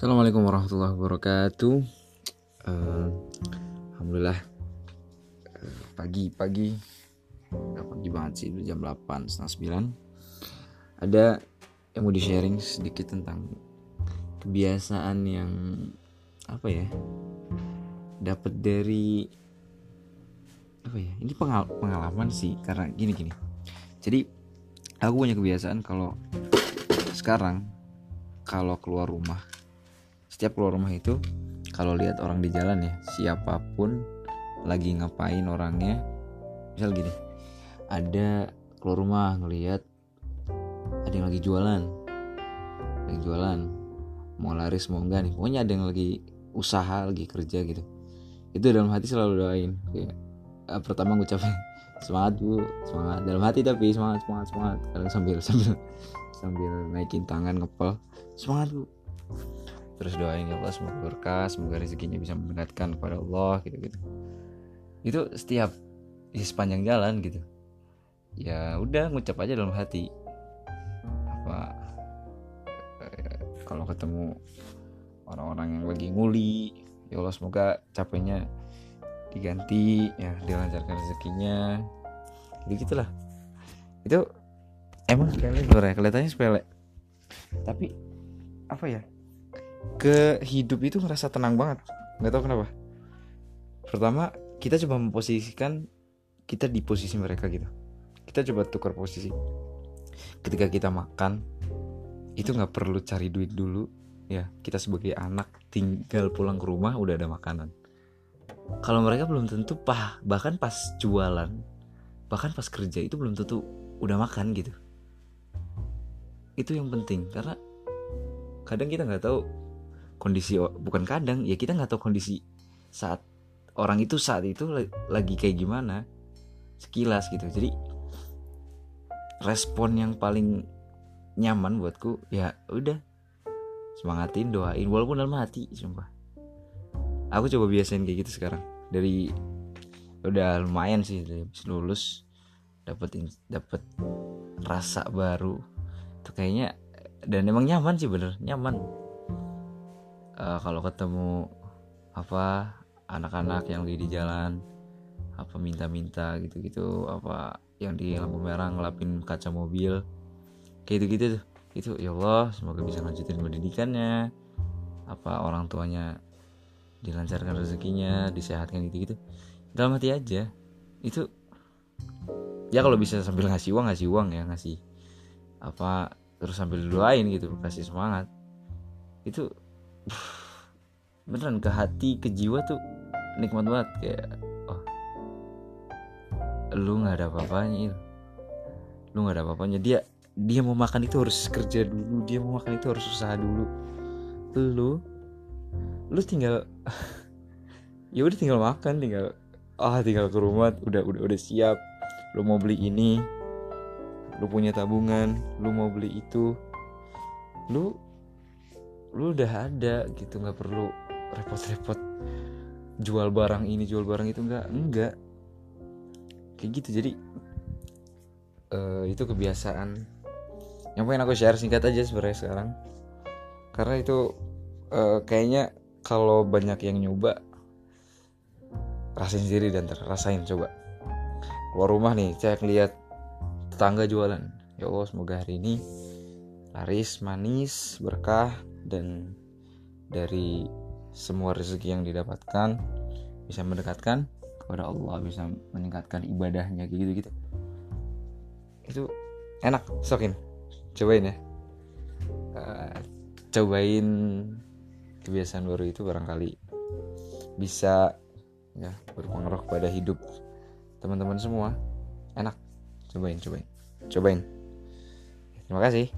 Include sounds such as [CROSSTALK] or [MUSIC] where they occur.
Assalamualaikum warahmatullahi wabarakatuh. Eh, Alhamdulillah eh, pagi pagi. Banget sih udah jam 8 setengah 9 ada yang mau di sharing sedikit tentang kebiasaan yang apa ya dapat dari apa ya ini pengal- pengalaman sih karena gini gini. Jadi aku punya kebiasaan kalau sekarang kalau keluar rumah setiap keluar rumah itu kalau lihat orang di jalan ya siapa pun lagi ngapain orangnya. Misal gini ada keluar rumah ngelihat ada yang lagi jualan lagi jualan mau laris mau enggak nih. Pokoknya ada yang lagi usaha lagi kerja gitu. Itu dalam hati selalu doain kayak eh, pertama ngucapin semangat bu semangat. Dalam hati tapi semangat semangat semangat. Kadang sambil [LAUGHS] sambil sambil naikin tangan ngepel semangat bu terus doain ya Allah semoga berkah semoga rezekinya bisa mendekatkan kepada Allah gitu gitu itu setiap di sepanjang jalan gitu. Ya udah ngucap aja dalam hati. Apa eh, kalau ketemu orang-orang yang lagi nguli ya Allah semoga capeknya diganti ya dilancarkan rezekinya. Gitu gitulah. Itu emang sepele sebenarnya kelihatannya sepele. Tapi apa ya ke hidup itu ngerasa tenang banget. Nggak tahu kenapa. Pertama kita coba memposisikan kita di posisi mereka gitu. Kita coba tukar posisi. Ketika kita makan itu nggak perlu cari duit dulu. Ya kita sebagai anak tinggal pulang ke rumah udah ada makanan. Kalau mereka belum tentu pah bahkan pas jualan bahkan pas kerja itu belum tentu udah makan gitu. Itu yang penting karena kadang kita nggak tahu kondisi bukan kadang ya kita nggak tahu kondisi saat orang itu saat itu lagi kayak gimana sekilas gitu. Jadi respon yang paling nyaman buatku ya udah semangatin doain walaupun dalam hati sumpah. Aku coba biasain kayak gitu sekarang. Dari udah lumayan sih dari lulus dapat dapat rasa baru. Tuh kayaknya dan emang nyaman sih bener nyaman uh, kalau ketemu apa anak-anak yang lagi di jalan apa minta-minta gitu-gitu apa yang di lampu merah ngelapin kaca mobil kayak gitu-gitu tuh. Itu ya Allah semoga bisa lanjutin pendidikannya apa orang tuanya dilancarkan rezekinya disehatkan gitu-gitu. Dalam hati aja itu ya kalau bisa sambil ngasih uang ngasih uang ya ngasih apa terus sambil doain gitu kasih semangat. Itu beneran ke hati ke jiwa tuh nikmat banget kayak oh lu nggak ada apa-apanya lu nggak ada apa-apanya. Dia dia mau makan itu harus kerja dulu dia mau makan itu harus usaha dulu. Lu lu tinggal [LAUGHS] ya udah tinggal makan tinggal ah tinggal ke rumah udah udah udah siap. Lu mau beli ini lu punya tabungan lu mau beli itu. Lu lu udah ada gitu nggak perlu repot-repot jual barang ini jual barang itu nggak enggak kayak gitu jadi uh, itu kebiasaan. Yang pengen aku share singkat aja sebenarnya sekarang. Karena itu uh, kayaknya kalau banyak yang nyoba rasain sendiri dan rasain coba. Keluar rumah nih cek lihat tetangga jualan. Ya Allah semoga hari ini laris manis berkah dan dari semua rezeki yang didapatkan bisa mendekatkan kepada Allah bisa meningkatkan ibadahnya gitu gitu itu enak sokin. Cobain ya. Uh, cobain kebiasaan baru itu barangkali bisa ya berpengaruh pada hidup teman-teman semua. Enak. Cobain cobain. Cobain. Terima kasih